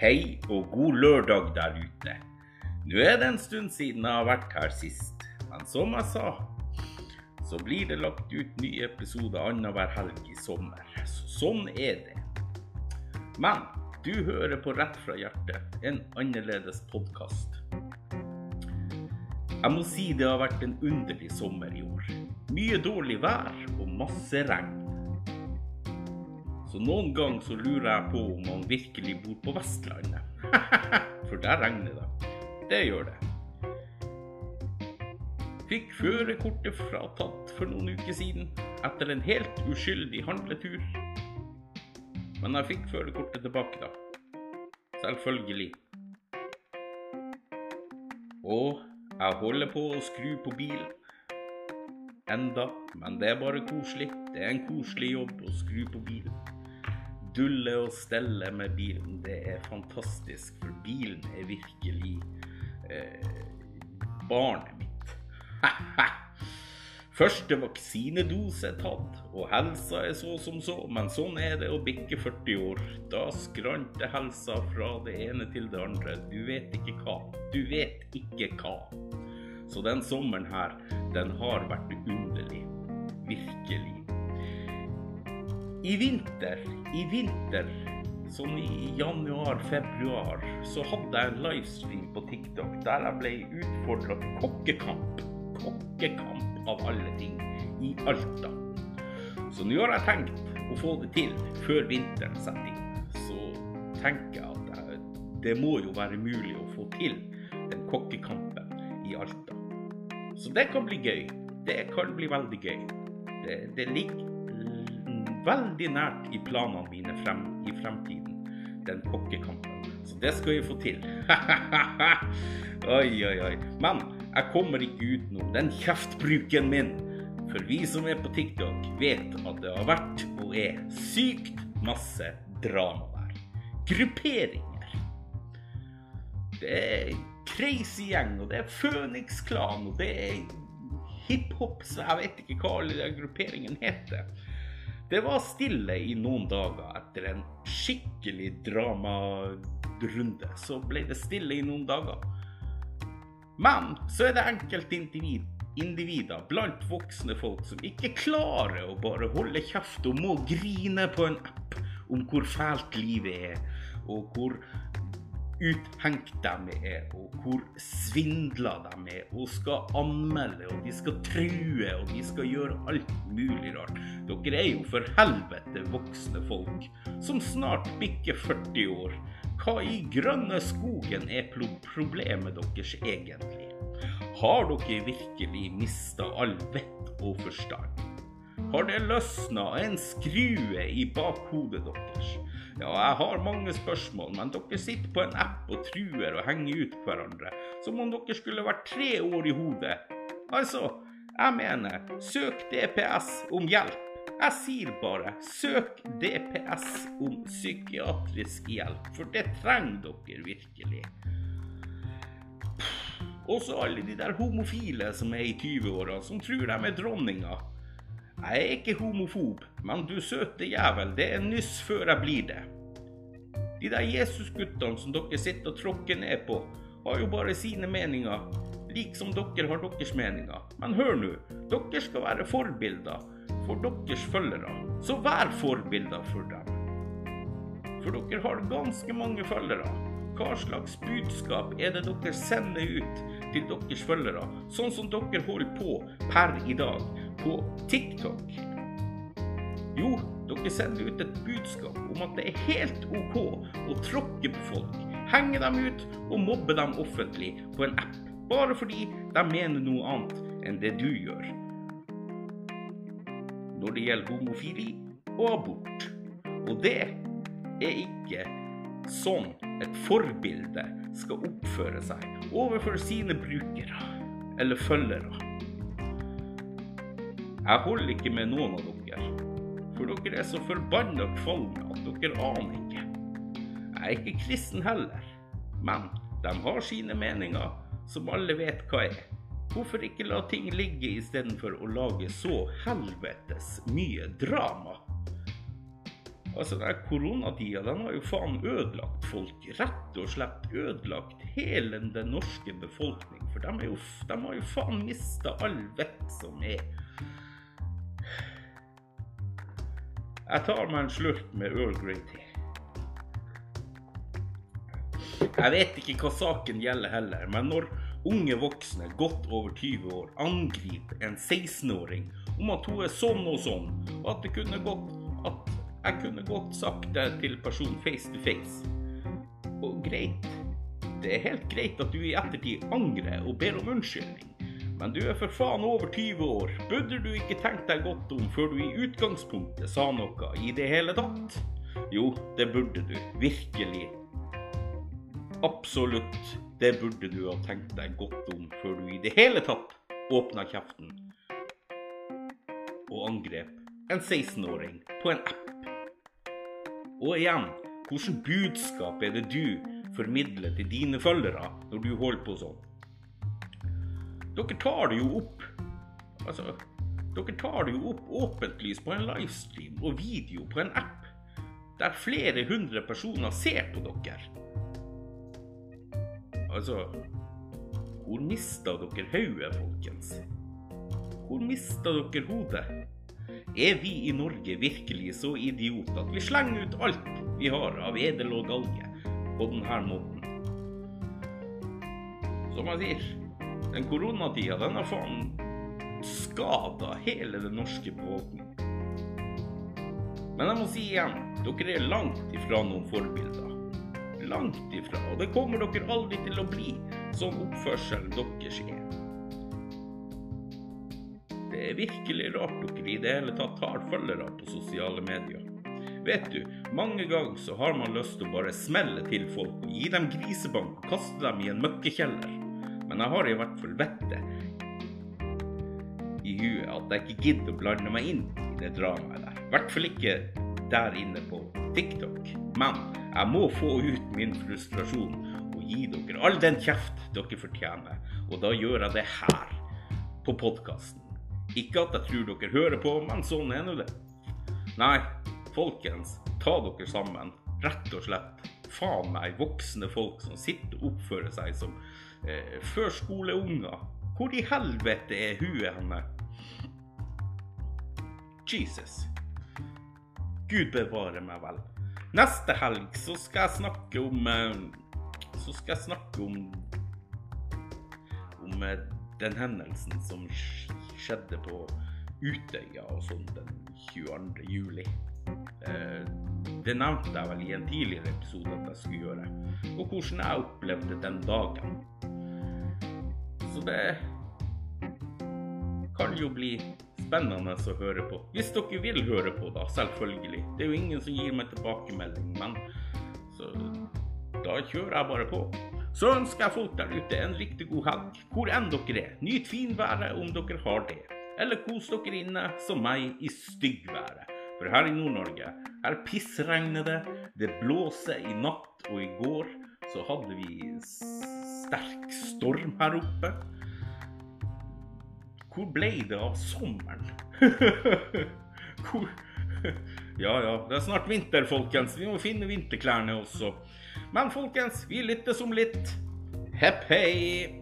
Hei og god lørdag der ute. Nå er det en stund siden jeg har vært her sist, men som jeg sa, så blir det lagt ut nye episoder annenhver helg i sommer. Så sånn er det. Men du hører på Rett fra hjertet, en annerledes podkast. Jeg må si det har vært en underlig sommer i år. Mye dårlig vær og masse regn. Så noen ganger så lurer jeg på om han virkelig bor på Vestlandet. For der regner det. Det gjør det. Fikk førerkortet fratatt for noen uker siden etter en helt uskyldig handletur. Men jeg fikk førerkortet tilbake, da. Selvfølgelig. Og jeg holder på å skru på bilen. Enda, men det er bare koselig. Det er en koselig jobb å skru på bilen dulle og stelle med bilen. Det er fantastisk, for bilen er virkelig eh, barnet mitt. Første vaksinedose er tatt, og helsa er så som så, men sånn er det å bikke 40 år. Da skranter helsa fra det ene til det andre. Du vet ikke hva. Du vet ikke hva. Så den sommeren her, den har vært underlig. Virkelig. I vinter, i vinter, sånn i januar-februar, så hadde jeg en livestream på TikTok der jeg ble utfordra til kokkekamp. Kokkekamp av alle ting. I Alta. Så nå har jeg tenkt å få det til før vinteren setter inn. Så tenker jeg at jeg, det må jo være mulig å få til den kokkekampen i Alta. Så det kan bli gøy. Det kan bli veldig gøy. Det, det ligger veldig nært i planene mine frem, i fremtiden. Den kokkekampen. Så det skal jeg få til. oi, oi, oi. Men jeg kommer ikke utenom den kjeftbruken min. For vi som er på TikTok, vet at det har vært og er sykt masse drama der. Grupperinger. Det er crazy gjeng, og det er Føniks-klan, og det er hiphop, så jeg vet ikke hva alle de grupperingene heter. Det var stille i noen dager etter en skikkelig dramarunde. Så ble det stille i noen dager. Men så er det enkeltindivider blant voksne folk som ikke klarer å bare holde kjeft og må grine på en app om hvor fælt livet er, og hvor uthengt de er, og hvor svindla de er, og skal anmelde, og de skal true, og de skal gjøre alt mulig rart. Dere er jo for helvete voksne folk som snart bikker 40 år. Hva i grønne skogen er problemet deres egentlig? Har dere virkelig mista all vett og forstand? Har det løsna en skrue i bakhodet deres? Ja, jeg har mange spørsmål, men dere sitter på en app og truer og henger ut hverandre som om dere skulle vært tre år i hodet. Altså, jeg mener, søk DPS om hjelp. Jeg sier bare søk DPS om psykiatrisk hjelp, for det trenger dere virkelig. Også alle de der homofile som er i 20-åra, som tror de er dronninga. Jeg er ikke homofob, men du søte jævel, det er nyss før jeg blir det. De der Jesusguttene som dere sitter og tråkker ned på, har jo bare sine meninger, lik som dere har deres meninger. Men hør nå, dere skal være forbilder for deres følgere, så vær forbilder for dem. For dere har ganske mange følgere. Hva slags budskap er det dere sender ut til deres følgere, sånn som dere holder på per i dag på TikTok? Jo, dere sender ut et budskap om at det er helt OK å tråkke på folk, henge dem ut og mobbe dem offentlig på en app, bare fordi de mener noe annet enn det du gjør. Når det gjelder homofili og abort. Og det er ikke sånn et forbilde skal oppføre seg overfor sine brukere eller følgere. Jeg holder ikke med noen av dere, for dere er så forbanna kvalme at dere aner ikke. Jeg er ikke kristen heller, men de har sine meninger som alle vet hva er. Hvorfor ikke la ting ligge istedenfor å lage så helvetes mye drama? Altså, den koronatida den har jo faen ødelagt folk. Rett og slett ødelagt hele den norske befolkning. For de, jo, de har jo faen mista all vett som er. Jeg tar meg en slurk med Earl Grey Tea. Jeg vet ikke hva saken gjelder heller, men når unge voksne godt over 20 år angriper en 16-åring om at hun er sånn og sånn, og at det kunne gått at jeg kunne godt sagt det til personen face to face. Og greit, det er helt greit at du i ettertid angrer og ber om unnskyldning. Men du er for faen over 20 år. Burde du ikke tenkt deg godt om før du i utgangspunktet sa noe i det hele tatt? Jo, det burde du. Virkelig. Absolutt. Det burde du ha tenkt deg godt om før du i det hele tatt åpna kjeften og angrep en 16-åring på en app. Og igjen, hvilket budskap er det du formidler til dine følgere når du holder på sånn? Dere tar det jo opp Altså, dere tar det jo opp åpentlys på en livestream og video på en app der flere hundre personer ser på dere. Altså Hvor mista dere hodet, folkens? Hvor mista dere hodet? Er vi i Norge virkelig så idioter at vi slenger ut alt vi har av edel og galge på denne måten? Som jeg sier, den koronatida den har faen skada hele den norske befolkningen. Men jeg må si igjen, dere er langt ifra noen forbilder. Langt ifra. Og det kommer dere aldri til å bli, sånn oppførselen deres er. Det er virkelig rart dere i det hele tatt har følgere på sosiale medier. Vet du, mange ganger så har man lyst til å bare smelle til folk gi dem grisebank og kaste dem i en møkkekjeller. Men jeg har i hvert fall vettet i huet at jeg ikke gidder å blande meg inn i det dramaet der. I hvert fall ikke der inne på TikTok. Men jeg må få ut min frustrasjon og gi dere all den kjeft dere fortjener. Og da gjør jeg det her, på podkasten. Ikke at jeg tror dere hører på, men sånn er nå det. Nei, folkens, ta dere sammen. Rett og slett. Faen meg voksne folk som sitter og oppfører seg som eh, førskoleunger. Hvor i helvete er huet henne? Jesus. Gud bevare meg vel. Neste helg så skal jeg snakke om eh, Så skal jeg snakke om om eh, den hendelsen som skjedde på Utøya og sånn den 22. juli. Eh, det nevnte jeg vel i en tidligere episode at jeg skulle gjøre. Og hvordan jeg opplevde den dagen. Så det kan jo bli spennende å høre på. Hvis dere vil høre på, da. Selvfølgelig. Det er jo ingen som gir meg tilbakemelding, men så da kjører jeg bare på. Så ønsker jeg folk der ute en riktig god helg, hvor enn dere er. Nyt finværet om dere har det. Eller kos dere inne som meg i styggværet. For her i Nord-Norge, her pissregner det, det blåser i natt, og i går så hadde vi sterk storm her oppe. Hvor ble det av sommeren? Hvor Ja ja, det er snart vinter, folkens. Vi må finne vinterklærne også. Men folkens, vi lyttes som litt. Hepp hei!